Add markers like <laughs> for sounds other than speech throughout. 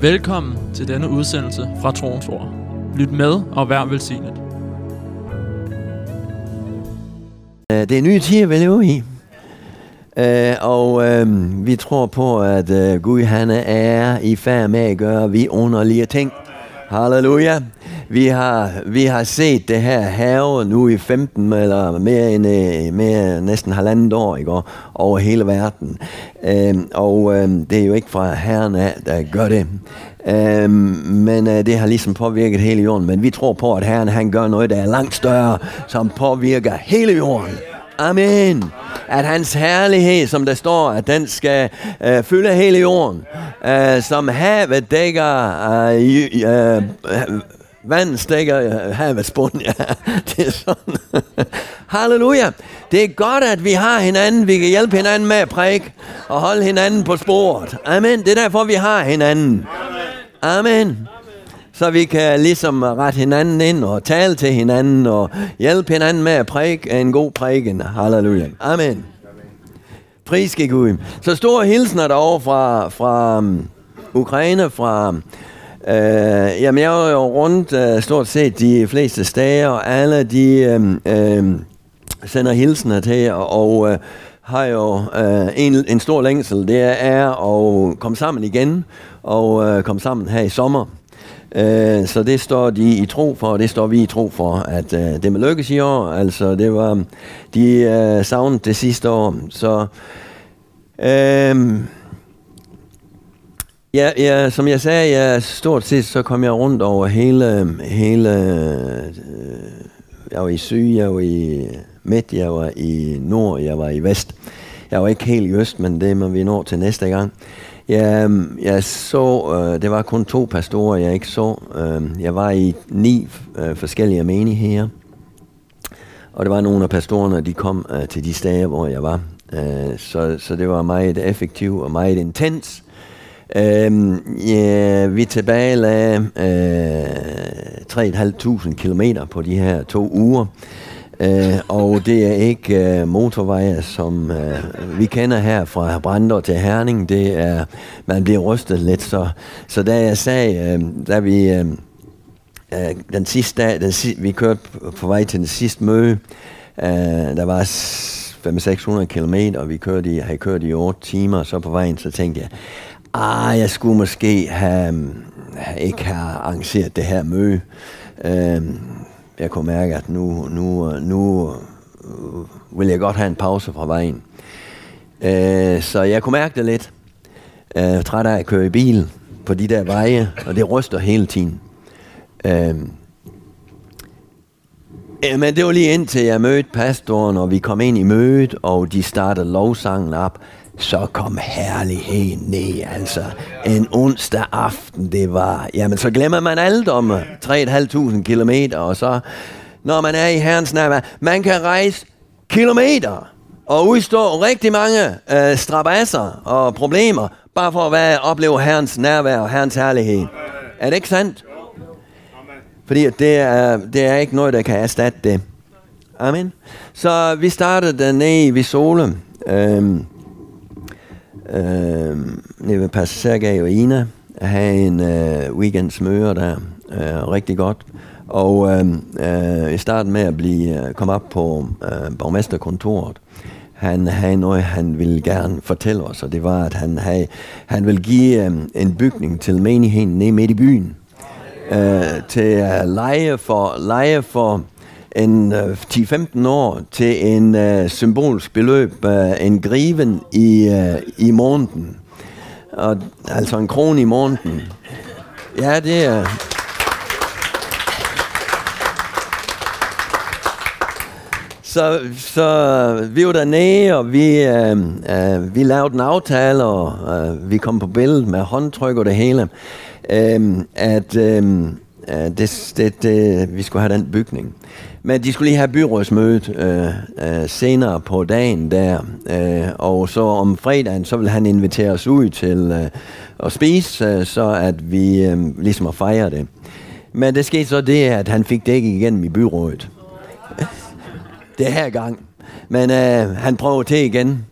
Velkommen til denne udsendelse fra Troens Ord. Lyt med og vær velsignet. Øh, det er nye tider, vi lever i. Øh, og øh, vi tror på, at øh, Gud han er i færd med at gøre vi underlige ting. Halleluja. Vi har, vi har set det her have nu i 15 eller mere end øh, mere, næsten halvandet år ikke? Over hele verden. Øhm, og øhm, det er jo ikke fra herren af, der gør det. Øhm, men øh, det har ligesom påvirket hele jorden. Men vi tror på, at herren han gør noget, der er langt større, som påvirker hele jorden. Amen. At hans herlighed, som der står, at den skal øh, fylde hele jorden. Øh, som havet dækker, øh, øh, vandet stikker havets bund. Ja, <laughs> det er sådan. <laughs> Halleluja. Det er godt, at vi har hinanden. Vi kan hjælpe hinanden med at præike og holde hinanden på sporet. Amen. Det er derfor, vi har hinanden. Amen. Så vi kan ligesom rette hinanden ind og tale til hinanden og hjælpe hinanden med at prædike en god prædiken. Halleluja. Amen. Pris Gud. Så store hilsner derovre fra, fra um, Ukraine, fra... Øh, jamen, jeg er jo rundt øh, stort set de fleste steder, og alle de øh, øh, sender hilsener til, og, og øh, har jo øh, en, en stor længsel. Det er at komme sammen igen, og øh, komme sammen her i sommer. Øh, så det står de i tro for, og det står vi i tro for, at øh, det med lykkes i år. Altså, det var de øh, savnet det sidste år. Så øh, ja, ja, som jeg sagde, ja, stort set så kom jeg rundt over hele, hele øh, jeg var i syd, jeg var i midt, jeg var i nord, jeg var i vest. Jeg var ikke helt i øst, men det må vi nå til næste gang. Jeg, øhm, jeg så, øh, det var kun to pastorer, jeg ikke så. Øh, jeg var i ni øh, forskellige menigheder. Og det var nogle af pastorerne, de kom øh, til de steder, hvor jeg var. Øh, så, så det var meget effektivt og meget intens. Øh, ja, vi tilbage øh, 3.500 km på de her to uger. Øh, og det er ikke øh, motorveje, som øh, vi kender her fra Brandor til Herning. Det er, man bliver rystet lidt. Så, så da jeg sagde, øh, da vi øh, øh den sidste dag, den sidste, vi kørte på, på vej til den sidste møde, øh, der var 500-600 km, og vi kørte i, havde kørt i 8 timer, så på vejen, så tænkte jeg, ah, jeg skulle måske have, ikke have arrangeret det her møde. Øh, jeg kunne mærke, at nu, nu, nu øh, vil jeg godt have en pause fra vejen. Øh, så jeg kunne mærke det lidt. Øh, træt af at køre i bil på de der veje, og det ryster hele tiden. Øh, øh, men det var lige indtil jeg mødte pastoren, og vi kom ind i mødet, og de startede lovsangen op. Så kom herligheden ned, altså. En onsdag aften, det var... Jamen, så glemmer man alt om øh, 3.500 kilometer, og så... Når man er i herrens nærvær, man kan rejse kilometer og udstå rigtig mange øh, strabasser og problemer, bare for at være, opleve herrens nærvær og herrens herlighed. Er det ikke sandt? Fordi det er, det er ikke noget, der kan erstatte det. Amen. Så vi startede dernede i Visole. Øh, øh, nede ved Pastor Sergej og Ina. have en øh, weekendsmøde der. Øh, rigtig godt. Og øh, øh, i starten med at blive, øh, komme op på øh, borgmesterkontoret. Han havde noget, han ville gerne fortælle os, og det var, at han, havde, han ville give øh, en bygning til menigheden nede midt i byen øh, til at lege for, lege for en øh, 10-15 år til en øh, symbolsk beløb, øh, en griven i, øh, i måneden. Og, altså en krone i måneden. Ja, det er... Så, så øh, vi var dernede, og vi, øh, øh, vi lavede en aftale, og øh, vi kom på billedet med håndtryk og det hele, øh, at øh, Øh, det, det, det, vi skulle have den bygning. Men de skulle lige have byrådsmødet øh, øh, senere på dagen der, øh, og så om fredagen, så vil han invitere os ud til øh, at spise, øh, så at vi øh, ligesom at fejre det. Men det skete så det, at han fik det ikke igennem i byrådet. <laughs> det her gang. Men øh, han prøver til igen.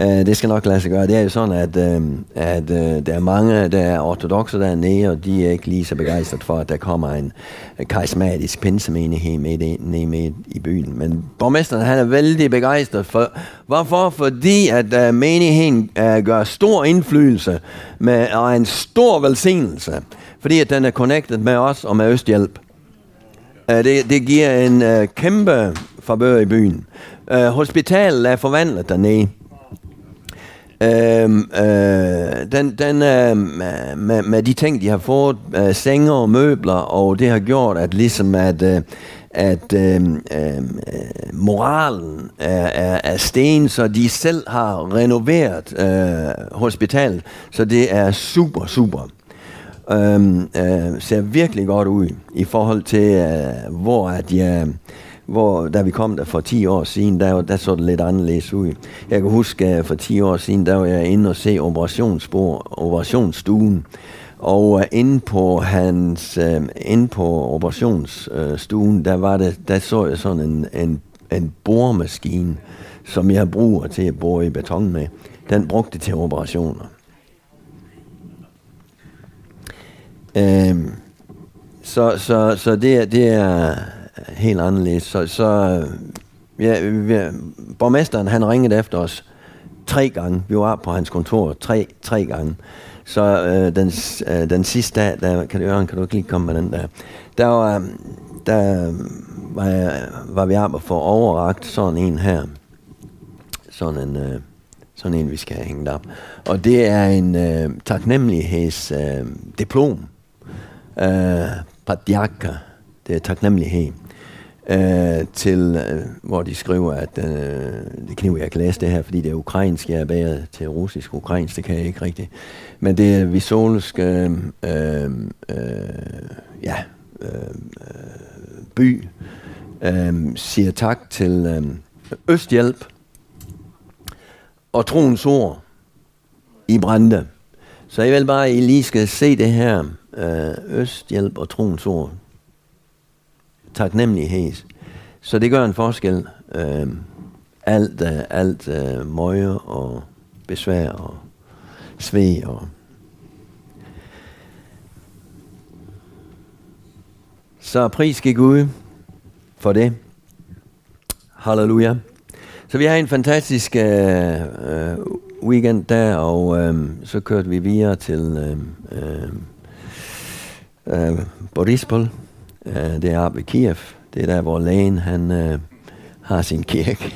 Uh, det skal nok lade sig gøre. Det er jo sådan, at, uh, at uh, der er mange, der er ortodoxe dernede, og de er ikke lige så begejstret for, at der kommer en karismatisk pinsemenighed med, det, ned med i byen. Men borgmesteren han er vældig begejstret for. Hvorfor? Fordi at uh, menigheden uh, gør stor indflydelse med, og en stor velsignelse. Fordi at den er connected med os og med Østhjælp. Uh, det, det giver en uh, kæmpe forbør i byen. Uh, hospitalet er forvandlet dernede. Øhm, øh, den, den, øh, med, med de ting, de har fået, øh, senge og møbler, og det har gjort, at ligesom at, øh, at øh, øh, moralen er, er, er sten, så de selv har renoveret øh, hospitalet, så det er super, super. Øhm, øh, ser virkelig godt ud i forhold til, øh, hvor at jeg... Øh, hvor da vi kom der for 10 år siden, der, der så det lidt anderledes ud. Jeg kan huske, at for 10 år siden, der var jeg inde og se operationsbord, operationsstuen, og øh, inde på hans, øh, inde på operationsstuen, der var det, der så jeg sådan en, en, en boremaskine, som jeg bruger til at bore i beton med. Den brugte til operationer. Øh, så, så, så det, det er Øh, helt anderledes. Så, så øh, ja, ja, borgmesteren han ringede efter os tre gange. Vi var på hans kontor tre, tre gange. Så øh, den, øh, den sidste dag, der, kan, du, kan du ikke lige komme med den der, der var, øh, der var, jeg, var vi oppe for overragt sådan en her. Sådan en, øh, sådan en, vi skal have hængt op. Og det er en øh, taknemmeligheds øh, diplom. Øh, Padjaka. Det er taknemmelighed øh, til, øh, hvor de skriver, at øh, det kniver, jeg ikke læse det her, fordi det er ukrainsk, jeg er bæret til russisk. Ukrainsk, det kan jeg ikke rigtigt. Men det er visolsk øh, øh, øh, ja, øh, øh, by, øh, siger tak til øh, Østhjælp og troens ord i Brande. Så jeg vil bare, at I lige skal se det her, øh, Østhjælp og troens ord taknemmelighed. Så det gør en forskel. Øh, alt øh, alt øh, møje og besvær og sved og Så pris gik ud for det. Halleluja. Så vi har en fantastisk øh, øh, weekend der, og øh, så kørte vi videre til øh, øh, øh Borispol, Øh, det er oppe i Kiev. Det er der, hvor lægen han, øh, har sin kirke.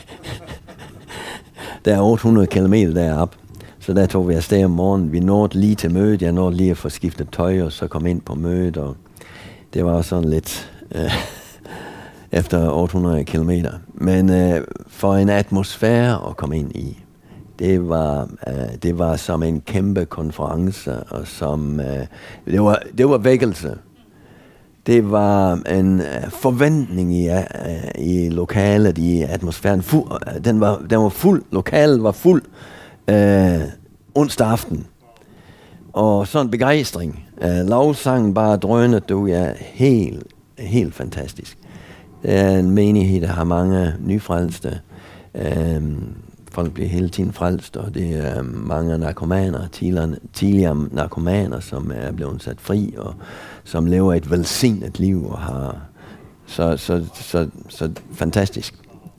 <laughs> der er 800 km derop. Så der tog vi afsted om morgenen. Vi nåede lige til mødet. Jeg nåede lige at få skiftet tøj, og så kom ind på mødet. Og det var sådan lidt Øh, <laughs> efter 800 km. Men øh, for en atmosfære at komme ind i, det var, øh, det var som en kæmpe konference, og som, øh, det, var, det var vækkelse det var en uh, forventning i, uh, i lokalet, i atmosfæren. Fu, uh, den, var, den var fuld, lokalet var fuld uh, onsdag aften. Og sådan en begejstring. Uh, lovsangen bare drønede, du er helt, helt fantastisk. Det er en menighed, der har mange nyfrelste. Uh, folk bliver hele tiden frelst, og det er mange narkomaner, tidligere, narkomaner, som er blevet sat fri, og som lever et velsignet liv, og har så, så, så, så fantastisk.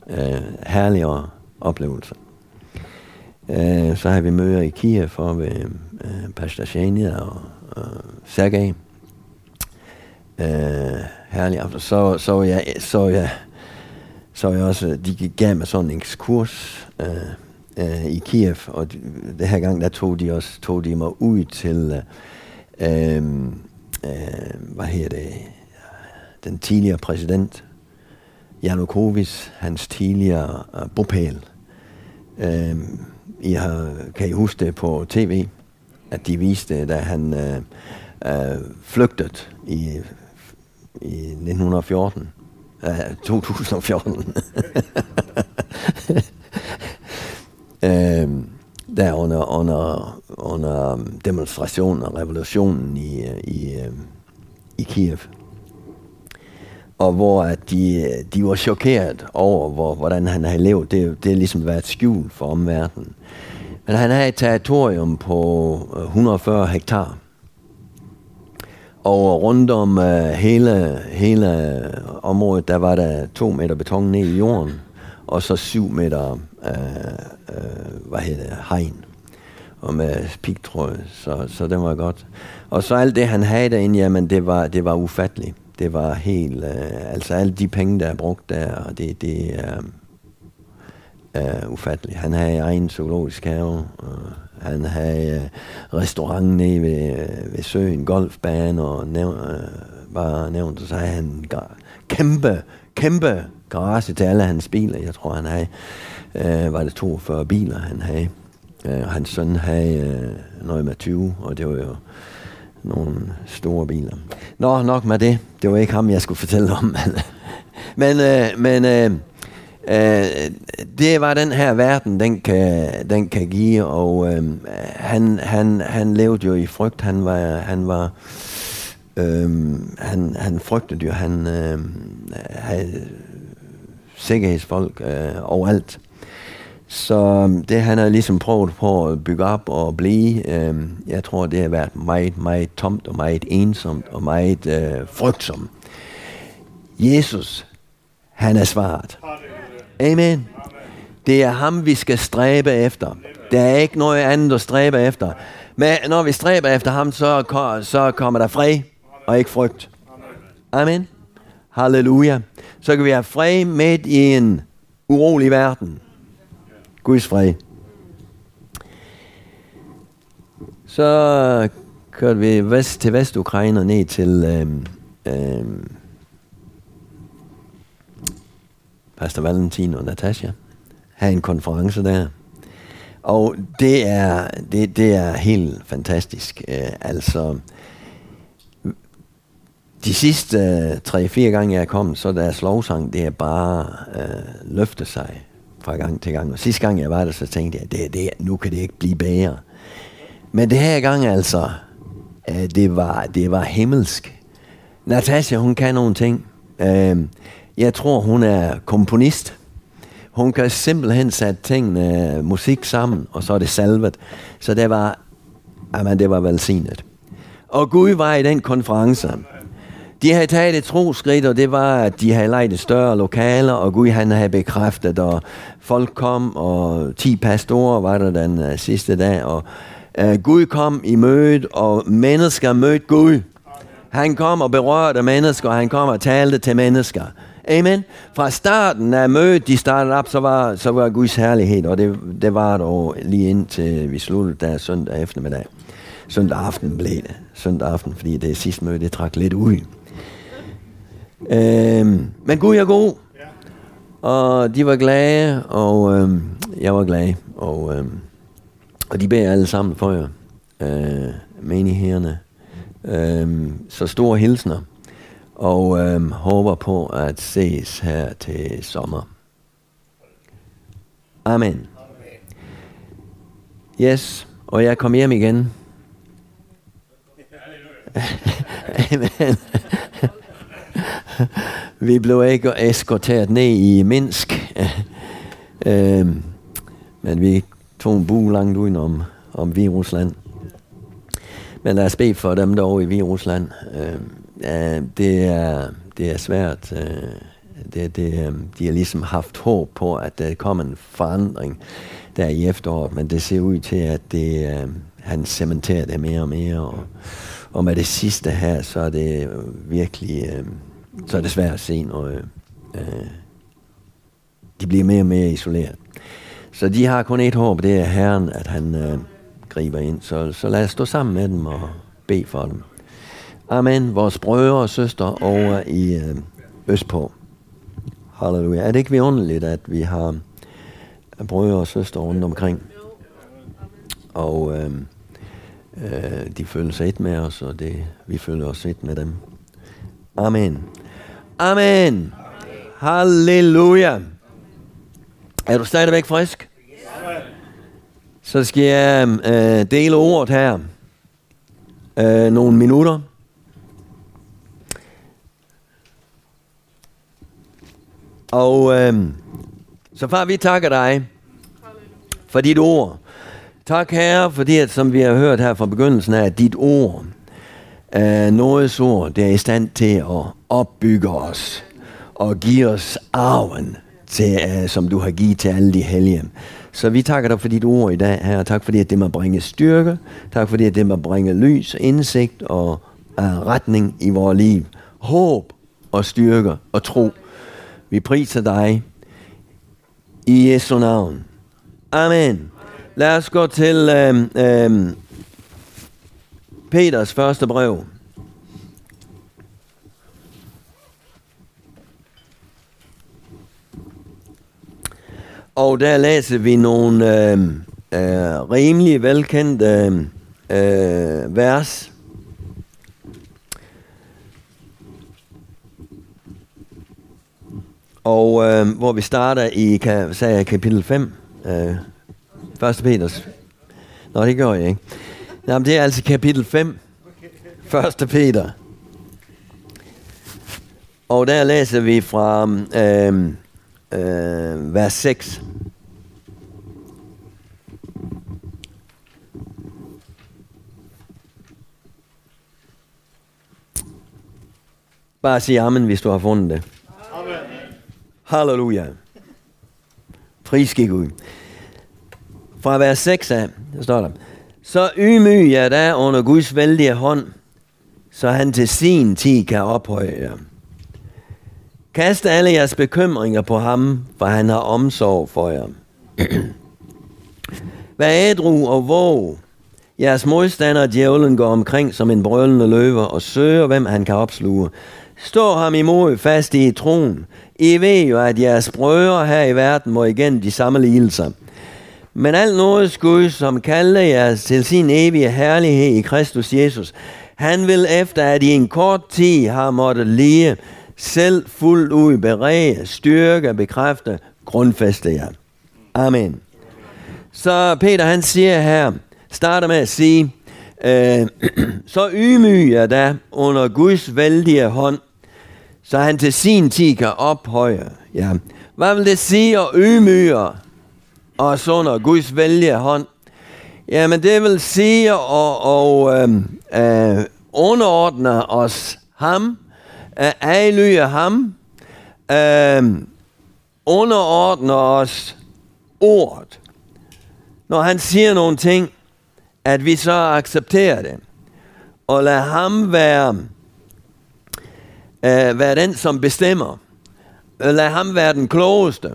Øh, herlige oplevelser. Øh, så har vi møder i Kiev for ved øh, Pastor og, og Sergej. Øh, herlig aften. Så, så jeg, så jeg, så jeg også, øh, de gav mig sådan en ekskurs øh, øh, i Kiev, og det her gang, der tog de også tog de mig ud til, øh, øh, øh, hvad hedder det, den tidligere præsident, Janukovic, hans tidligere øh, bopæl. Øh, I har, kan I huske det på tv, at de viste, da han øh, øh, flygtede i, i 1914. Uh, <laughs> 2014. øhm, der under, under, under demonstrationen og revolutionen i, øh, i, øh, i Kiev. Og hvor at de, de var chokeret over, hvor, hvordan han havde levet. Det, det er ligesom været skjult for omverdenen. Men han havde et territorium på øh, 140 hektar. Og rundt om uh, hele, hele øh, området, der var der to meter beton ned i jorden, og så syv meter uh, uh, hvad hedder det, hegn og med pigtråd, så, så det var godt. Og så alt det, han havde derinde, jamen det var, det var ufatteligt. Det var helt, uh, altså alle de penge, der er brugt der, og det, det er ufattelig. Han havde egen zoologisk have, og han havde øh, restaurant nede ved, øh, ved søen, golfbane, og næv, øh, bare nævnt, så havde han kæmpe, kæmpe garage til alle hans biler. Jeg tror, han havde, øh, var det 42 biler, han havde. Øh, hans søn havde øh, noget med 20, og det var jo nogle store biler. Nå, nok med det. Det var ikke ham, jeg skulle fortælle om. <laughs> men øh, men øh, uh, det var den her verden, den kan, den kan give, og øh, han, han, han levede jo i frygt. Han var, han var øh, han, han frygtede jo, han øh, havde sikkerhedsfolk øh, overalt. Så øh, det han har ligesom prøvet på at bygge op og blive, øh, jeg tror det har været meget, meget tomt og meget ensomt og meget øh, frygtsomt. Jesus, han er svaret. Amen. Det er ham, vi skal stræbe efter. Der er ikke noget andet at stræbe efter. Men når vi stræber efter ham, så, så kommer der fred og ikke frygt. Amen. Halleluja. Så kan vi have fred midt i en urolig verden. Guds fred. Så kørte vi vest til Vestukraine ned til øhm, øhm, Pastor Valentin og Natasha. Have en konference der. Og det er, det, det er helt fantastisk. Øh, altså, de sidste øh, 3-4 gange, jeg er kommet, så deres lovsang, det er bare øh, løfte sig fra gang til gang. Og sidste gang, jeg var der, så tænkte jeg, det, det, nu kan det ikke blive bedre. Men det her gang altså, øh, det, var, det var himmelsk. Natasha, hun kan nogle ting. Øh, jeg tror, hun er komponist. Hun kan simpelthen sætte tingene, øh, musik sammen, og så er det salvet. Så det var, jamen, det var velsignet. Og Gud var i den konference. De havde taget et troskridt, og det var, at de havde lejet større lokaler, og Gud han havde bekræftet, og folk kom, og 10 pastorer var der den uh, sidste dag, og uh, Gud kom i mødet, og mennesker mødte Gud. Han kom og berørte mennesker, han kom og talte til mennesker. Amen. Fra starten af mødet, de startede op, så var, så var Guds herlighed, og det, det var dog lige indtil vi sluttede der søndag eftermiddag. Søndag aften blev det. Søndag aften, fordi det sidste møde, det trak lidt ud. Øhm, men Gud er god. Og de var glade, og øhm, jeg var glad. Og, øhm, og de beder alle sammen for jer, øh, menighederne. Øhm, så store hilsner. Og øhm, håber på at ses her til sommer. Amen. Yes, og jeg kom hjem igen. Amen. <laughs> vi blev ikke eskorteret ned i Minsk, øhm, men vi tog en bu langt udenom om Virusland. Men lad os bede for dem derovre i Virusland. Øh, øh, det, er, det er svært. Øh, det, det, øh, de har ligesom haft håb på, at der kommer en forandring der i efteråret, men det ser ud til, at det, øh, han cementerer det mere og mere. Og, og med det sidste her, så er det virkelig... Øh, så er det svært at se noget. Øh, de bliver mere og mere isoleret. Så de har kun et håb, det er Herren, at han øh, griber ind. Så, så lad os stå sammen med dem og bede for dem. Amen. Vores brødre og søstre over i øh, Østpå. Halleluja. Er det ikke vidunderligt, at vi har brødre og søstre rundt omkring? Og øh, øh, de føler sig et med os, og det, vi føler os et med dem. Amen. Amen. Halleluja. Er du stadigvæk frisk? Så skal jeg øh, dele ordet her. Øh, nogle minutter. Og øh, så far, vi takker dig for dit ord. Tak herre, fordi at, som vi har hørt her fra begyndelsen af, at dit ord, øh, nådes ord, det er i stand til at opbygge os og give os arven, til, uh, som du har givet til alle de hellige. Så vi takker dig for dit ord i dag, her. Tak fordi, at det må bringe styrke. Tak fordi, at det må bringe lys, indsigt og uh, retning i vores liv. Håb og styrke og tro. Vi priser dig i Jesu navn. Amen. Lad os gå til øhm, øhm, Peters første brev. Og der læser vi nogle øh, øh, rimelig velkendte øhm, øh, vers. Og øh, hvor vi starter i sagde jeg, kapitel 5, øh, 1. Peters. Nå, det gør jeg ikke. Jamen, det er altså kapitel 5, 1. Peter. Og der læser vi fra øh, øh, vers 6. Bare sig amen, hvis du har fundet det. Amen. Halleluja. Priske Gud. Fra vers 6 af, der står der. Så ydmyg jer da under Guds vældige hånd, så han til sin tid kan ophøje jer. Kast alle jeres bekymringer på ham, for han har omsorg for jer. Vær ædru og våg. Jeres modstander, djævlen, går omkring som en brølende løver og søger, hvem han kan opsluge. Stå ham imod fast i troen. I ved jo, at jeres brødre her i verden må igen de samme lidelser. Men alt noget Gud, som kalder jer til sin evige herlighed i Kristus Jesus, han vil efter, at I en kort tid har måttet lide, selv fuldt ud berede, styrke, bekræfte, grundfæste jer. Amen. Så Peter han siger her, starter med at sige, øh, <clears throat> så ydmyg jer da under Guds vældige hånd, så han til sin tid kan ophøje. Ja. Hvad vil det sige at ydmyge os under Guds vældige hånd? Jamen det vil sige at, at at, at underordne os ham, øh, adlyder ham, øh, underordner os ordet. Når han siger nogle ting, at vi så accepterer det. Og lad ham være, øh, være den, som bestemmer. Lad ham være den klogeste.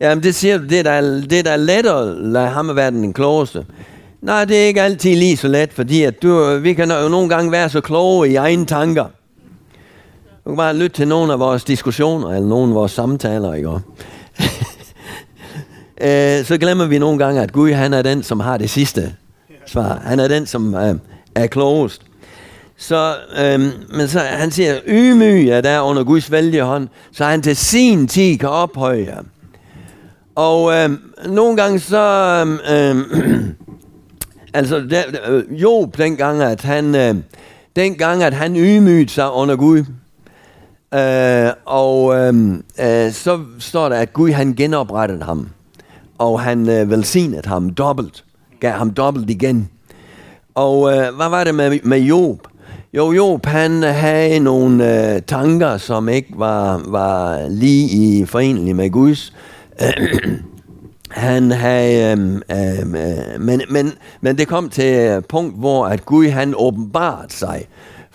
Jamen det siger du, det er da, det er da lettere lad ham være den klogeste. Nej, det er ikke altid lige så let, fordi at du, vi kan jo nogle gange være så kloge i egne tanker. Du kan bare lytte til nogle af vores diskussioner, eller nogle af vores samtaler, ikke? <laughs> øh, så glemmer vi nogle gange, at Gud han er den, som har det sidste svar. Han er den, som øh, er klogest. Så, øhm, men så han siger, ydmyg er der under Guds vældige hånd, så han til sin tid kan ophøje jer. Og øhm, nogle gange så, øhm, øhm <clears throat> altså der, øh, Job dengang, at han, øh, dengang, at han ydmygede sig under Gud, øh, og øhm, øh, så står der, at Gud han genoprettede ham, og han øh, velsignede ham dobbelt, gav ham dobbelt igen. Og øh, hvad var det med, med Job? Jo, Job han havde nogle øh, tanker, som ikke var, var lige i forenlig med Guds. <clears throat> han havde, øh, øh, men, men, men det kom til et punkt, hvor at Gud han åbenbart sig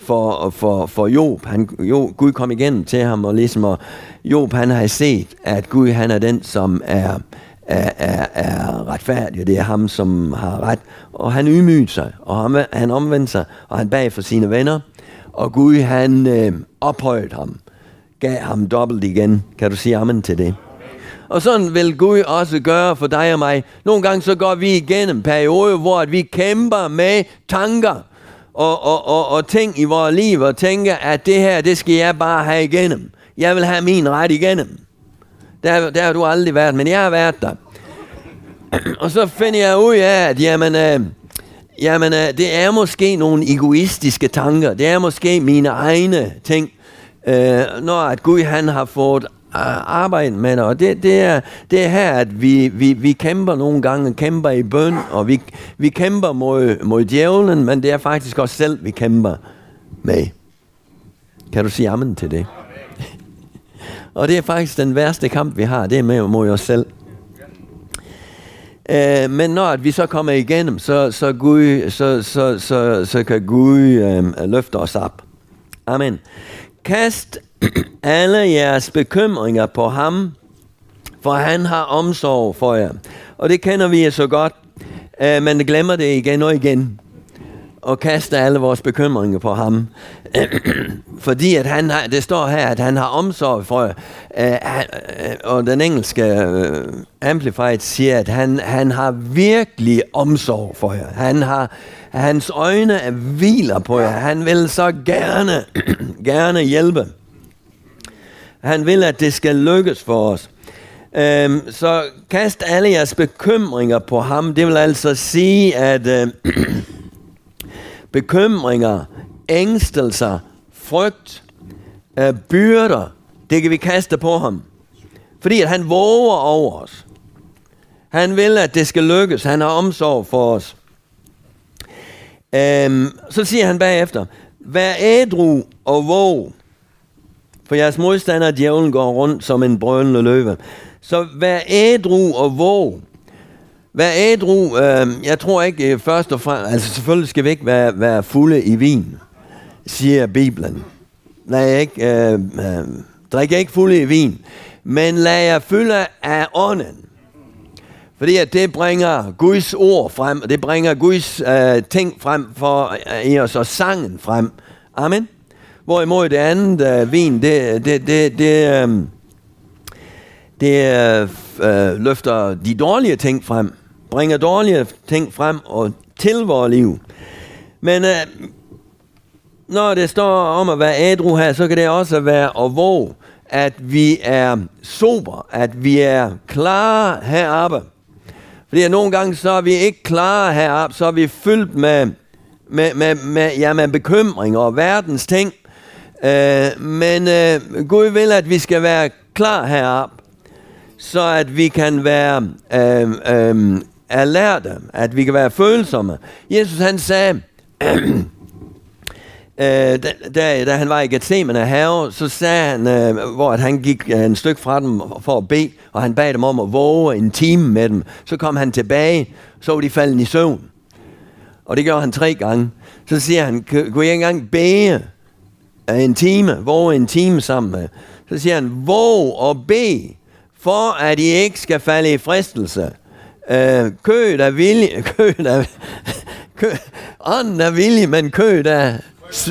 for, for, for Job. Han, jo, Gud kom igennem til ham, og ligesom, og Job han har set, at Gud han er den, som er, er, er, er retfærdig, det er ham, som har ret. Og han ydmygede sig, og han, han omvendte sig, og han bag for sine venner, og Gud han øh, ophøjede ham, gav ham dobbelt igen. Kan du sige amen til det? Og sådan vil Gud også gøre for dig og mig. Nogle gange så går vi igennem perioder, hvor vi kæmper med tanker og, og, og, og ting i vores liv, og tænker, at det her, det skal jeg bare have igennem. Jeg vil have min ret igennem. Der, der har du aldrig været, men jeg har været der. <clears throat> og så finder jeg ud af, at jamen, øh, jamen, øh, det er måske nogle egoistiske tanker. Det er måske mine egne ting. Øh, når at Gud han har fået arbejde med det, og det, det, er, det er her, at vi, vi, vi kæmper nogle gange, kæmper i bøn, og vi, vi kæmper mod, mod djævlen, men det er faktisk os selv, vi kæmper med. Kan du sige amen til det? <laughs> og det er faktisk den værste kamp, vi har, det er med mod os selv. Uh, men når vi så kommer igennem, så, så, Gud, så, så, så, så kan Gud um, løfte os op. Amen. Kast alle jeres bekymringer på ham, for han har omsorg for jer. Og det kender vi så godt, øh, men glemmer det igen og igen. Og kaster alle vores bekymringer på ham. <clears throat> Fordi at han har, det står her, at han har omsorg for øh, jer. Uh, øh, og den engelske øh, Amplified siger, at han, han har virkelig omsorg for jer. Han har, hans øjne er hviler på jer. Han vil så gerne, <clears throat> gerne hjælpe. Han vil, at det skal lykkes for os. Øhm, så kast alle jeres bekymringer på ham. Det vil altså sige, at øh, <clears throat> bekymringer, ængstelser, frygt, øh, byrder, det kan vi kaste på ham. Fordi at han våger over os. Han vil, at det skal lykkes. Han har omsorg for os. Øhm, så siger han bagefter, vær ædru og våg. For jeres modstander, djævlen, går rundt som en brølende løve. Så vær ædru og våg. Vær ædru, øh, jeg tror ikke øh, først og fremmest, altså selvfølgelig skal vi ikke være, være fulde i vin, siger Bibelen. Lad ikke, øh, øh, drik ikke fulde i vin, men lad jer fylde af ånden. Fordi at det bringer Guds ord frem, og det bringer Guds øh, ting frem for øh, i os, og sangen frem. Amen. Hvorimod det andet øh, vin, det, det, det, det, øhm, øh, det øh, løfter de dårlige ting frem, bringer dårlige ting frem og til vores liv. Men øh, når det står om at være ædru her, så kan det også være at våge, at vi er sober, at vi er klare heroppe. Fordi nogle gange så er vi ikke klare heroppe, så er vi fyldt med, med, med, med, ja, med bekymring og verdens ting. Øh, men øh, Gud vil, at vi skal være klar herop, så at vi kan være øh, øh, alerte, at vi kan være følsomme. Jesus han sagde, <clears throat> Øh, da, da, da han var i Gethsemane have, så sagde han, øh, hvor at han gik øh, en stykke fra dem for at bede, og han bad dem om at våge en time med dem. Så kom han tilbage, så var de faldet i søvn. Og det gjorde han tre gange. Så siger han, kunne jeg ikke engang bede en time, våge en time sammen med? Så siger han, våg og bed, for at I ikke skal falde i fristelse. Øh, kød er vilje, <laughs> kød er, kød, ånden er vilje, men kød er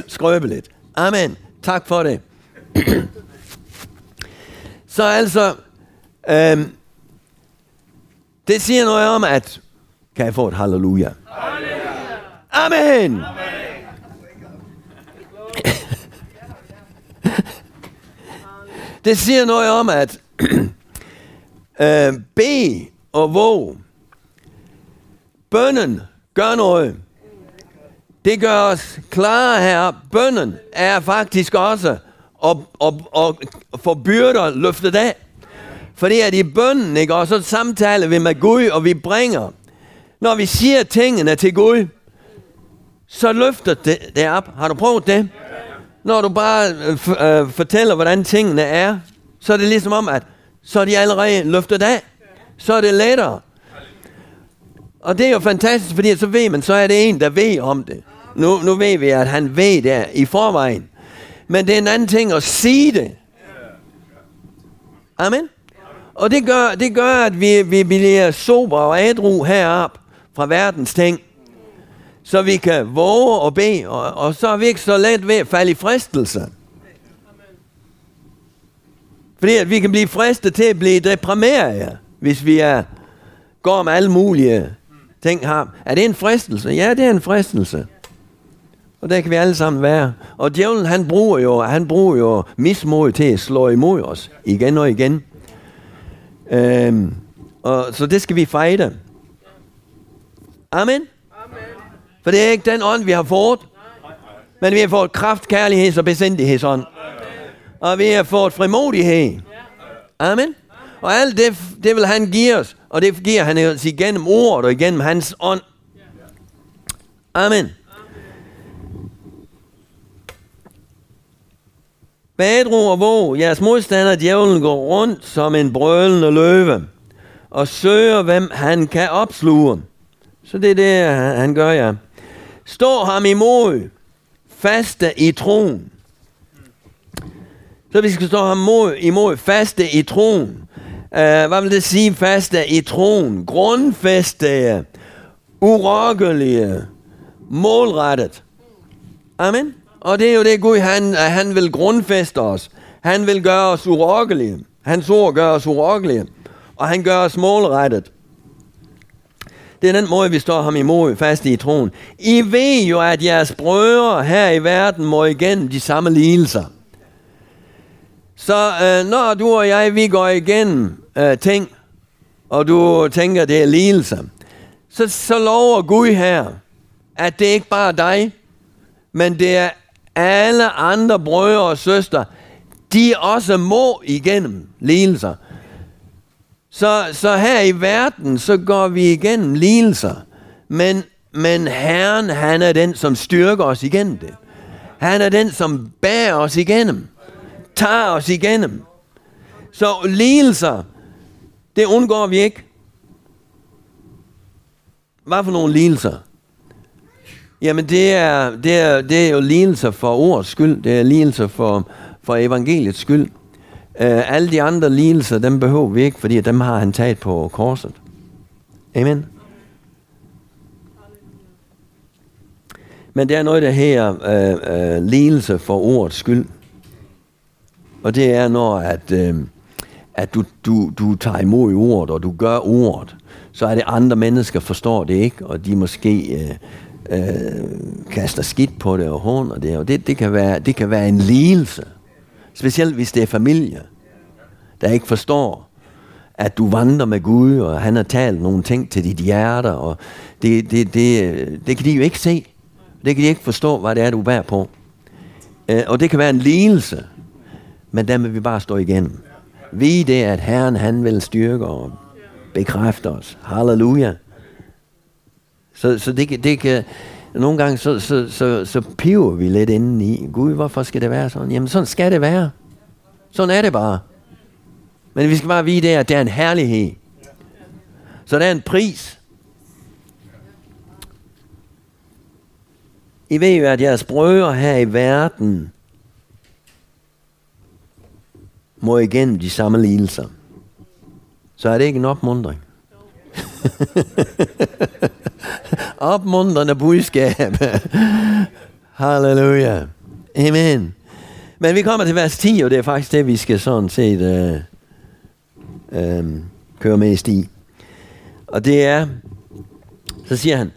skrøbeligt. Amen. Tak for det. <clears throat> Så altså, øhm, det siger noget om, at kan jeg få et halleluja? Amen. Amen. <laughs> det siger noget om, at <clears throat> øh, be og våg. Bønnen gør noget. Det gør os klare her. Bønnen er faktisk også at, at, at få byrder løftet af. Fordi at i bønnen, ikke, og så samtaler vi med Gud, og vi bringer. Når vi siger tingene til Gud, så løfter det, det op. Har du prøvet det? Når du bare øh, øh, fortæller, hvordan tingene er, så er det ligesom om, at så er de allerede løftet af. Så er det lettere. Og det er jo fantastisk, fordi så ved man, så er det en, der ved om det. Nu, nu ved vi, at han ved det i forvejen. Men det er en anden ting at sige det. Amen. Og det gør, det gør at vi, vi bliver sober og adru herop fra verdens ting. Så vi kan våge og bede, og, og så er vi ikke så let ved at falde i fristelse. Fordi at vi kan blive fristet til at blive deprimeret, hvis vi er, går med alle mulige ting her. Er det en fristelse? Ja, det er en fristelse. Og der kan vi alle sammen være. Og djævlen, han bruger jo, han bruger jo mismod til at slå imod os igen og igen. Øhm, og, så det skal vi fejde. Amen. For det er ikke den ånd, vi har fået. Men vi har fået kraft, kærlighed og besindighedsånd. Og vi har fået frimodighed. Amen. Og alt det, det vil han give os, og det giver han os igennem ordet og igennem hans ånd. Amen. Badro og våg, jeres modstander, djævlen, går rundt som en brølende løve og søger, hvem han kan opsluge. Så det er det, han gør, ja. Stå ham imod, faste i troen. Så vi skal stå ham imod, imod faste i troen. Uh, hvad vil det sige, faste i troen? Grundfæste, urokkelige, målrettet. Amen. Og det er jo det Gud, han, han vil grundfæste os. Han vil gøre os urokkelige. Hans ord gør os urokkelige. Og han gør os målrettet. Det er den måde, vi står ham imod fast i troen. I ved jo, at jeres brødre her i verden må igennem de samme lidelser. Så øh, når du og jeg, vi går igennem øh, ting, og du tænker, det er lidelser, så, så lover Gud her, at det ikke bare er dig, men det er alle andre brødre og søstre, de også må igennem lidelser. Så, så her i verden, så går vi igennem lidelser. Men, men Herren, han er den, som styrker os igennem det. Han er den, som bærer os igennem. Tager os igennem. Så lidelser, det undgår vi ikke. Hvad for nogle lidelser? Jamen det er, det er, det er jo lidelser for ords skyld. Det er lidelser for, for evangeliets skyld. Uh, alle de andre lidelser, dem behøver vi ikke, fordi dem har han taget på korset. Amen. Men det er noget, der her uh, øh, uh, øh, lidelse for ordets skyld. Og det er, når at, uh, at du, du, du tager imod ordet, og du gør ordet, så er det andre mennesker forstår det ikke, og de måske uh, uh, kaster skidt på det og hånd, og det, og det, det, kan være, det kan være en lidelse. Specielt hvis det er familie, der ikke forstår, at du vandrer med Gud, og han har talt nogle ting til dit hjerte, og det, det, det, det kan de jo ikke se. Det kan de ikke forstå, hvad det er, du bærer på. Øh, og det kan være en lidelse, men der vil vi bare stå igennem. Vi det, at Herren han vil styrke og bekræfte os. Halleluja. Så, så det, det kan, nogle gange så, så, så, så piver vi lidt indeni. i. Gud, hvorfor skal det være sådan? Jamen sådan skal det være. Sådan er det bare. Men vi skal bare vide, at det er en herlighed. Så der er en pris. I ved jo, at jeres brødre her i verden må igennem de samme lidelser. Så er det ikke en opmundring. <laughs> Opmuntrende budskab. <laughs> Halleluja. Amen. Men vi kommer til vers 10, og det er faktisk det, vi skal sådan set øh, øh, køre mest i sti. Og det er, så siger han,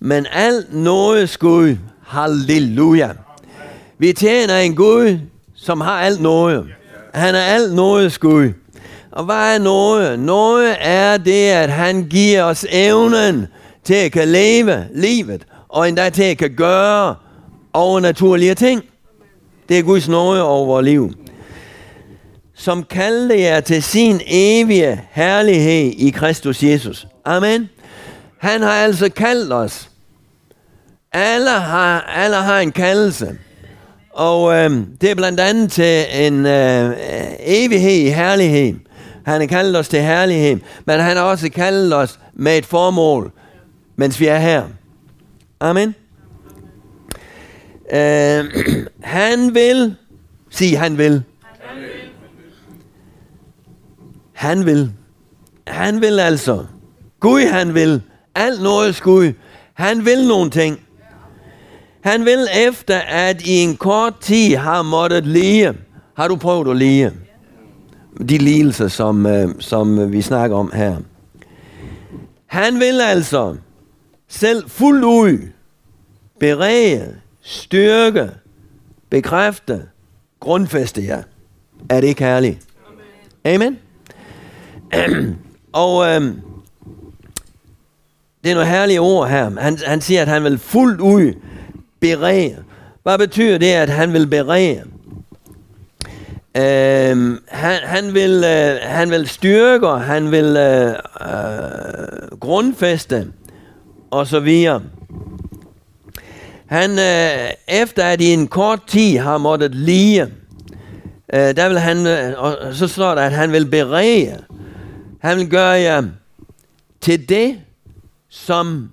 men alt noget skud, halleluja. Vi tjener en Gud, som har alt noget. Han er alt noget skud. Og hvad er noget? Noget er det, at han giver os evnen til at kan leve livet, og endda til at kan gøre overnaturlige ting. Det er Guds nåde over vores liv. Som kaldte jer til sin evige herlighed i Kristus Jesus. Amen. Han har altså kaldt os. Alle har, alle har en kaldelse. Og øh, det er blandt andet til en øh, evighed i herlighed. Han har kaldt os til herlighed, men han har også kaldt os med et formål, mens vi er her. Amen. Uh, <clears throat> han vil, sig han vil. Han vil. Han vil altså. Gud han vil. Alt noget Gud. Han vil nogle ting. Han vil efter, at i en kort tid har måttet lide. Har du prøvet at lide? De lidelser, som, øh, som vi snakker om her. Han vil altså selv fuldt ud berede, styrke, bekræfte, grundfæste jer. Er det ikke herligt? Amen. Amen. <clears throat> Og øhm, det er nogle herlige ord her. Han, han siger, at han vil fuldt ud berede. Hvad betyder det, at han vil berede? Øhm, han, han, vil, øh, han vil styrke, og han vil øh, øh, grundfæste, og så videre. Han, øh, efter at i en kort tid har måttet lige, øh, der vil han, øh, og så står der, at han vil berede. Han vil gøre jer til det, som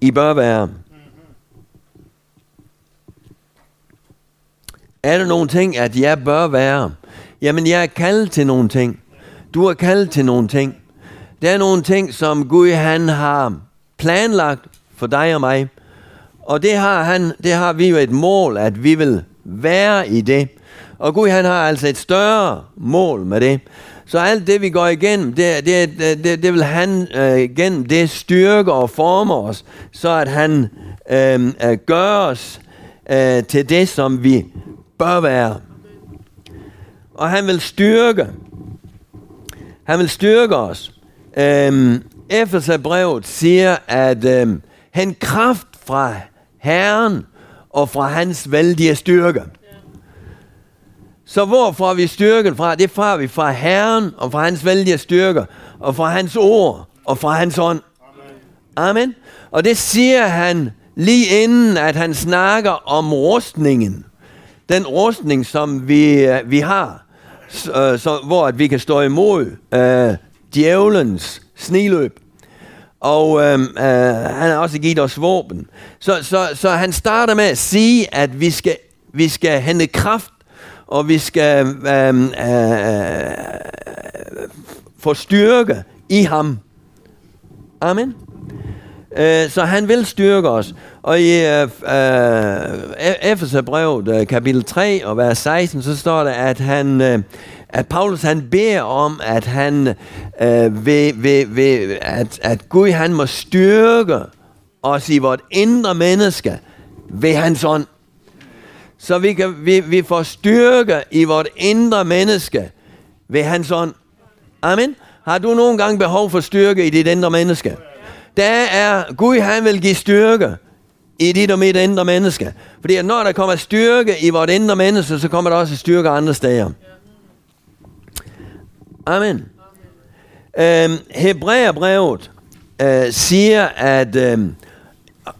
I bør være. Er der nogle ting, at jeg bør være? Jamen, jeg er kaldet til nogle ting. Du er kaldet til nogle ting. Der er nogle ting, som Gud han har planlagt for dig og mig. Og det har, han, det har vi jo et mål, at vi vil være i det. Og Gud han har altså et større mål med det. Så alt det vi går igennem, det, det, det, det vil han øh, gennem det styrke og forme os, så at han øh, øh, gør os øh, til det, som vi bør være. Og han vil styrke. Han vil styrke os. Øhm, Eftersabrevet siger, at øhm, han kraft fra Herren og fra hans vældige styrke. Så hvor får vi styrken fra? Det får vi fra Herren og fra hans vældige styrke og fra hans ord og fra hans ånd. Amen. Og det siger han lige inden, at han snakker om rustningen den rustning, som vi, øh, vi har, så, øh, så, hvor at vi kan stå imod øh, djævelens sniløb. Og øh, øh, han har også givet os våben. Så, så, så han starter med at sige, at vi skal, vi skal hente kraft, og vi skal øh, øh, få styrke i ham. Amen. Øh, så han vil styrke os. Og i øh, øh, Efeserbrevet øh, kapitel 3 og vers 16, så står der, at han... Øh, at Paulus han beder om, at han øh, ved, ved, ved, at, at Gud han må styrke os i vort indre menneske ved hans ånd. Så vi, kan, vi, vi får styrke i vort indre menneske ved hans ånd. Amen. Har du nogle gange behov for styrke i dit indre menneske? Der er, Gud han vil give styrke i dit og mit indre menneske. Fordi at når der kommer styrke i vort indre menneske, så kommer der også styrke andre steder. Amen. Amen. Øhm, Hebræerbrevet øh, siger, at øhm,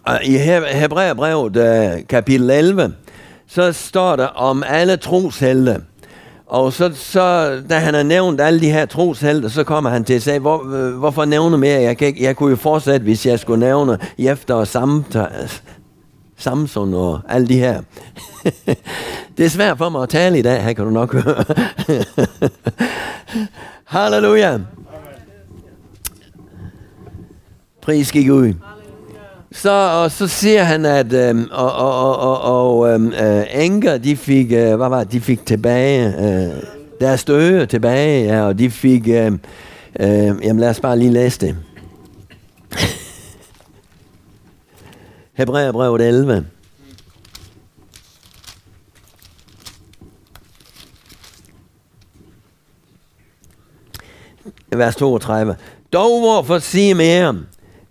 øh, i Hebræerbrevet øh, kapitel 11, så står der om alle troshelte. Og så, så, da han har nævnt alle de her troshelte, så kommer han til at sige, Hvor, øh, hvorfor nævne mere? Jeg, kan ikke, jeg kunne jo fortsætte, hvis jeg skulle nævne Jefter og Samson og alle de her. <laughs> det er svært for mig at tale i dag, her kan du nok høre. <laughs> Halleluja. Pris gik ud. Så, og så siger han, at øhm, og, og, og, og øhm, øh, enker, de fik, øh, hvad var det, de fik tilbage, øh, deres døde tilbage, ja, og de fik, øh, øh, jamen lad os bare lige læse det. <laughs> Hebræerbrevet 11. Vers 32. Dog hvorfor sige mere?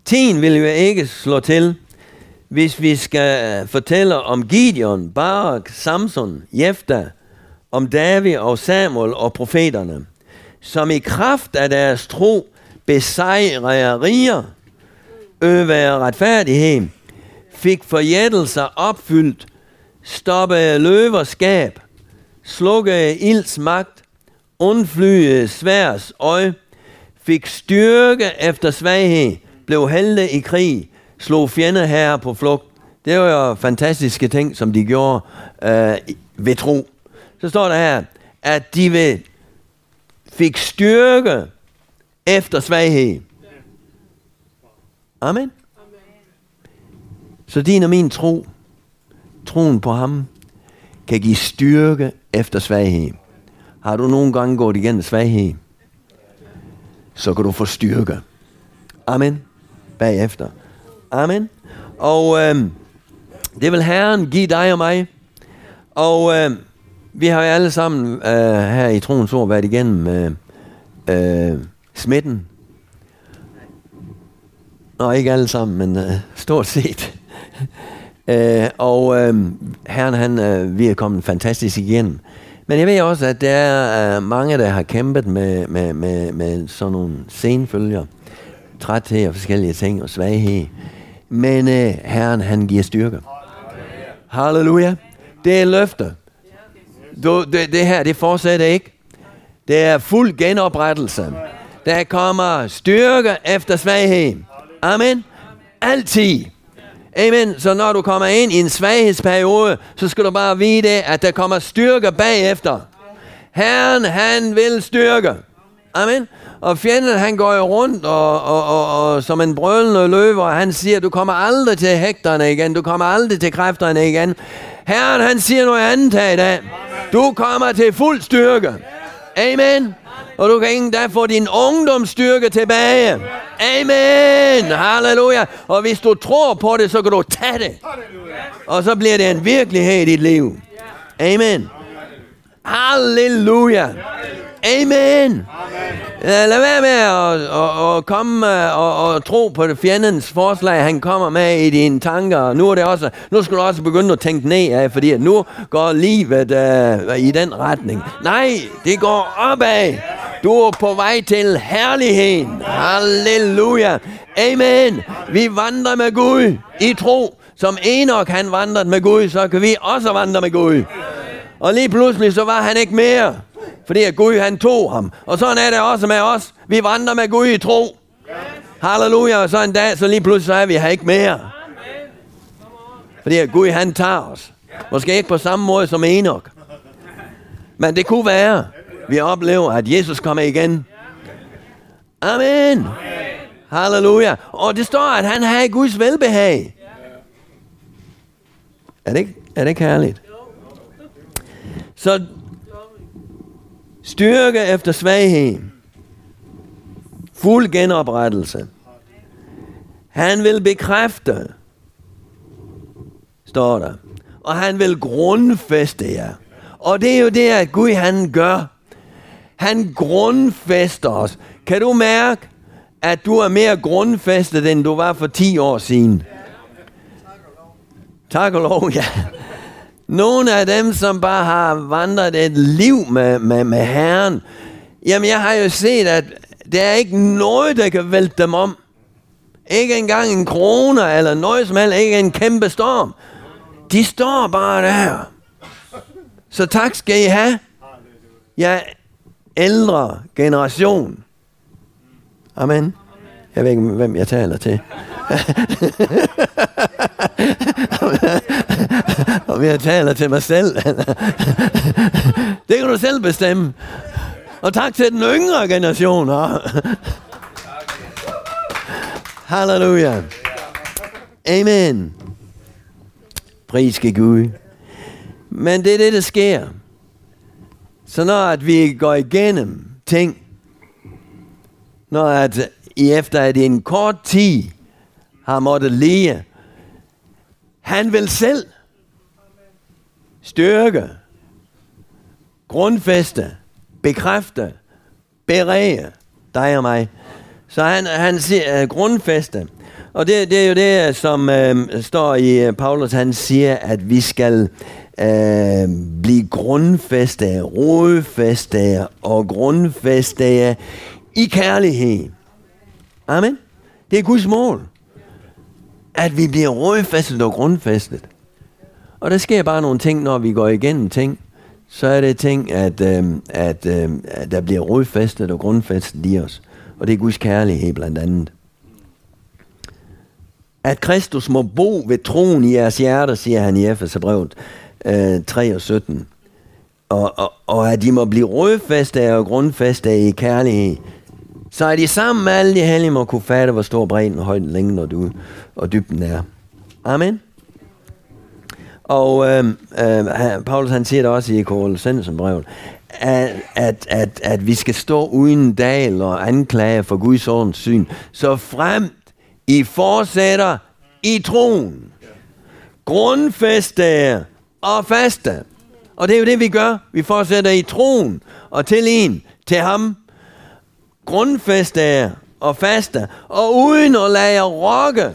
Tiden vil jo ikke slå til, hvis vi skal fortælle om Gideon, Barak, Samson, Jefta, om David og Samuel og profeterne, som i kraft af deres tro besejrede riger, øver retfærdighed, fik forjættelser opfyldt, stoppede løvers skab, slukkede ilds magt, undflyede sværs øje, fik styrke efter svaghed, blev helte i krig, slog fjender her på flugt. Det var jo fantastiske ting, som de gjorde øh, ved tro. Så står der her, at de ved, fik styrke efter svaghed. Amen. Så din og min tro, troen på ham, kan give styrke efter svaghed. Har du nogle gange gået igennem svaghed, så kan du få styrke. Amen. Bagefter. Amen. Og øh, det vil Herren give dig og mig. Og øh, vi har jo alle sammen øh, her i troens ord været igennem øh, øh, smitten. Nå, ikke alle sammen, men øh, stort set. <laughs> øh, og øh, Herren, han, øh, vi er kommet fantastisk igennem. Men jeg ved også, at der er øh, mange, der har kæmpet med, med, med, med sådan nogle senfølger. Træthed og forskellige ting og svaghed. Men uh, Herren, han giver styrke. Halleluja. Det er løfter. Du, det, det her, det fortsætter ikke. Det er fuld genoprettelse. Der kommer styrke efter svaghed. Amen. Altid. Amen. Så når du kommer ind i en svaghedsperiode, så skal du bare vide, at der kommer styrke bagefter. Herren, han vil styrke. Amen. Og fjenden, han går jo rundt og, og, og, og som en brølende løve, og han siger, du kommer aldrig til hægterne igen, du kommer aldrig til kræfterne igen. Herren, han siger noget andet her i dag. Du kommer til fuld styrke. Amen. Og du kan ikke endda få din ungdomsstyrke tilbage. Amen. Halleluja. Og hvis du tror på det, så kan du tage det. Og så bliver det en virkelighed i dit liv. Amen. Halleluja. Amen. Lad være med at, at, at komme og, og tro på det fjendens forslag, han kommer med i dine tanker. Nu, er det også, nu skal du også begynde at tænke ned af, fordi at nu går livet uh, i den retning. Nej, det går opad. Du er på vej til herligheden. Halleluja. Amen. Vi vandrer med Gud i tro. Som Enoch han vandrede med Gud, så kan vi også vandre med Gud. Og lige pludselig så var han ikke mere. Fordi at Gud han tog ham. Og sådan er det også med os. Vi vandrer med Gud i tro. Halleluja. Og så en dag, så lige pludselig så er vi her ikke mere. Fordi at Gud han tager os. Måske ikke på samme måde som Enoch. Men det kunne være, vi oplever, at Jesus kommer igen. Amen. Halleluja. Og det står, at han har Guds velbehag. Er det ikke, er det ikke herligt? Så styrke efter svaghed. Fuld genoprettelse. Han vil bekræfte, står der. Og han vil grundfæste jer. Og det er jo det, at Gud han gør. Han grundfæster os. Kan du mærke, at du er mere grundfæstet, end du var for 10 år siden? Tak og lov, ja. Nogle af dem, som bare har vandret et liv med, med, med Herren, jamen jeg har jo set, at der er ikke noget, der kan vælte dem om. Ikke engang en krone eller noget som helst, ikke en kæmpe storm. De står bare der. Så tak skal I have. Jeg ældre generation. Amen. Jeg ved ikke, hvem jeg taler til. <laughs> Om jeg taler til mig selv. <laughs> det kan du selv bestemme. Og tak til den yngre generation. <laughs> Halleluja. Amen. Pris Gud. Men det er det, der sker. Så når at vi går igennem ting, når at i efter at i en kort tid har måttet lide, han vil selv styrke, grundfeste, bekræfte, berege dig og mig. Så han, han siger øh, grundfeste. Og det, det er jo det, som øh, står i øh, Paulus, han siger, at vi skal øh, blive grundfæste, rodfæste og grundfæste i kærlighed. Amen. Det er Guds mål. At vi bliver rodfæstet og grundfæstet. Og der sker bare nogle ting, når vi går igennem ting. Så er det ting, at, øh, at, øh, at der bliver rodfæstet og grundfæstet i os. Og det er Guds kærlighed blandt andet. At Kristus må bo ved troen i jeres hjerter, siger han i Efeserbrevet øh, 3 og 17. Og, og, og at de må blive rødfæstet og grundfæstet i kærlighed. Så er de sammen med alle de hellige må kunne fatte, hvor stor bredden og højden længden og, du, og dybden er. Amen. Og øh, øh, Paulus han siger det også i Kolossensen at, at, at, at vi skal stå uden dal og anklage for Guds ordens syn, så frem i fortsætter i troen. Grundfæste og faste. Og det er jo det, vi gør. Vi fortsætter i troen og til en, til ham. Grundfæste og faste. Og uden at lade jer rokke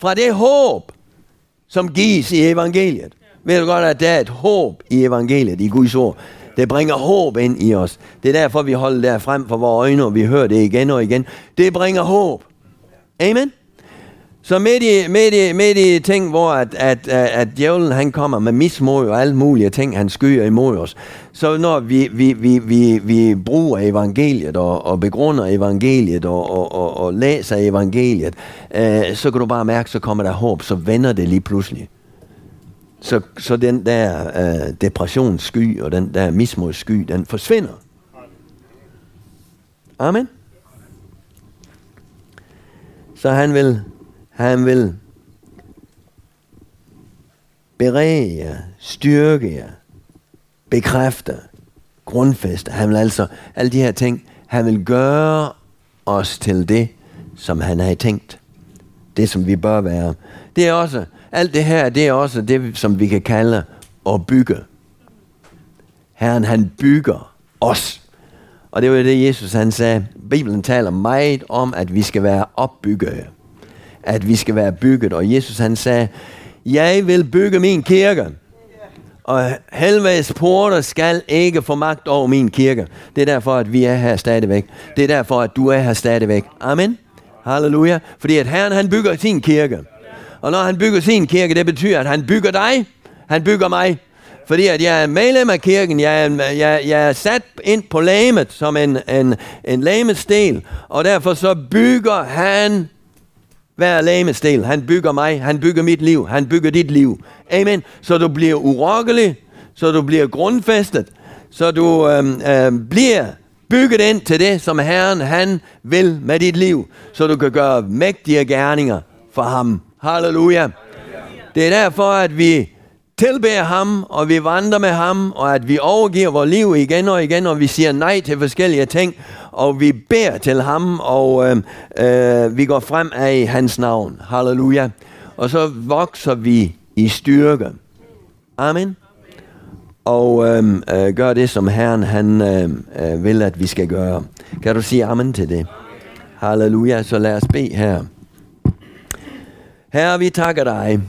fra det håb, som gives i evangeliet. Ved du godt, at der er et håb i evangeliet, i Guds ord. Det bringer håb ind i os. Det er derfor, vi holder der frem for vores øjne, og vi hører det igen og igen. Det bringer håb. Amen. Så midt i, midt i, midt i ting, hvor at, at, at, at djævlen han kommer med mismod og alle mulige ting, han skyer imod os. Så når vi, vi, vi, vi, vi bruger evangeliet og, og begrunder evangeliet og, og, og, og læser evangeliet, øh, så kan du bare mærke, så kommer der håb, så vender det lige pludselig. Så, så den der øh, depressionssky og den der mismodssky, den forsvinder. Amen. Så han vil han vil berede jer, styrke jer, bekræfte, grundfeste. Han vil altså, alle de her ting, han vil gøre os til det, som han har tænkt. Det, som vi bør være. Det er også, alt det her, det er også det, som vi kan kalde at bygge. Herren, han bygger os. Og det var det, Jesus han sagde. Bibelen taler meget om, at vi skal være opbyggede at vi skal være bygget. Og Jesus han sagde, jeg vil bygge min kirke. Og helvedes porter skal ikke få magt over min kirke. Det er derfor, at vi er her stadigvæk. Det er derfor, at du er her stadigvæk. Amen. Halleluja. Fordi at Herren han bygger sin kirke. Og når han bygger sin kirke, det betyder, at han bygger dig. Han bygger mig. Fordi at jeg er medlem af kirken, jeg er, jeg, jeg er sat ind på lamet som en, en, en lamestel, og derfor så bygger han hver lægemesdel. Han bygger mig, han bygger mit liv, han bygger dit liv. Amen. Så du bliver urokkelig, så du bliver grundfæstet, så du øhm, øhm, bliver bygget ind til det, som Herren han vil med dit liv, så du kan gøre mægtige gerninger for ham. Halleluja. Det er derfor, at vi tilbeder ham, og vi vandrer med ham, og at vi overgiver vores liv igen og igen, og vi siger nej til forskellige ting, og vi beder til ham, og øh, øh, vi går frem af hans navn. Halleluja. Og så vokser vi i styrke. Amen. Og øh, øh, gør det, som Herren han øh, øh, vil, at vi skal gøre. Kan du sige amen til det? Halleluja. Så lad os bede her. Herre, vi takker dig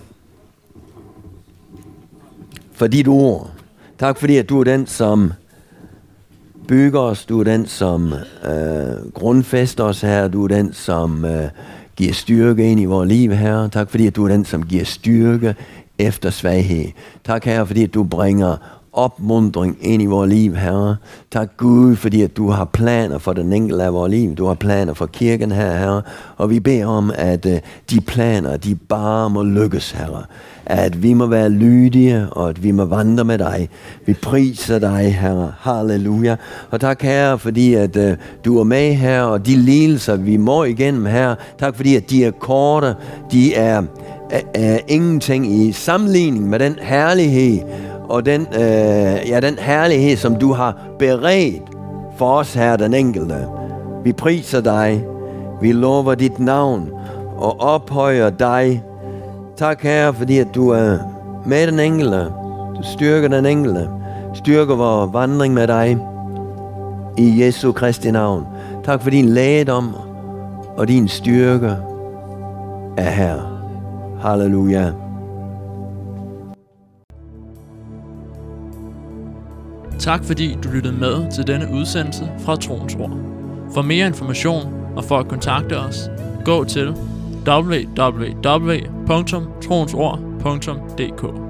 for dit ord. Tak fordi, at du er den, som bygger os. Du er den, som øh, grundfester os her. Du er den, som øh, giver styrke ind i vores liv, her. Tak fordi, at du er den, som giver styrke efter svaghed. Tak, her, fordi at du bringer opmundring ind i vores liv, Herre. Tak Gud, fordi at du har planer for den enkelte af vores liv. Du har planer for kirken her, Herre. Og vi beder om, at øh, de planer, de bare må lykkes, Herre. At vi må være lydige, og at vi må vandre med dig. Vi priser dig, Herre. Halleluja. Og tak, Herre, fordi at øh, du er med her, og de lidelser, vi må igennem, her. Tak, fordi at de er korte. De er, er, er ingenting i sammenligning med den herlighed, og den, øh, ja, den herlighed, som du har beredt for os her, den enkelte. Vi priser dig, vi lover dit navn og ophøjer dig. Tak, Herre, fordi at du er med den enkelte. Du styrker den enkelte. Styrker vores vandring med dig. I Jesu Kristi navn. Tak for din lægedom og din styrke er her. Halleluja. Tak fordi du lyttede med til denne udsendelse fra Troens Ord. For mere information og for at kontakte os, gå til www.troensord.dk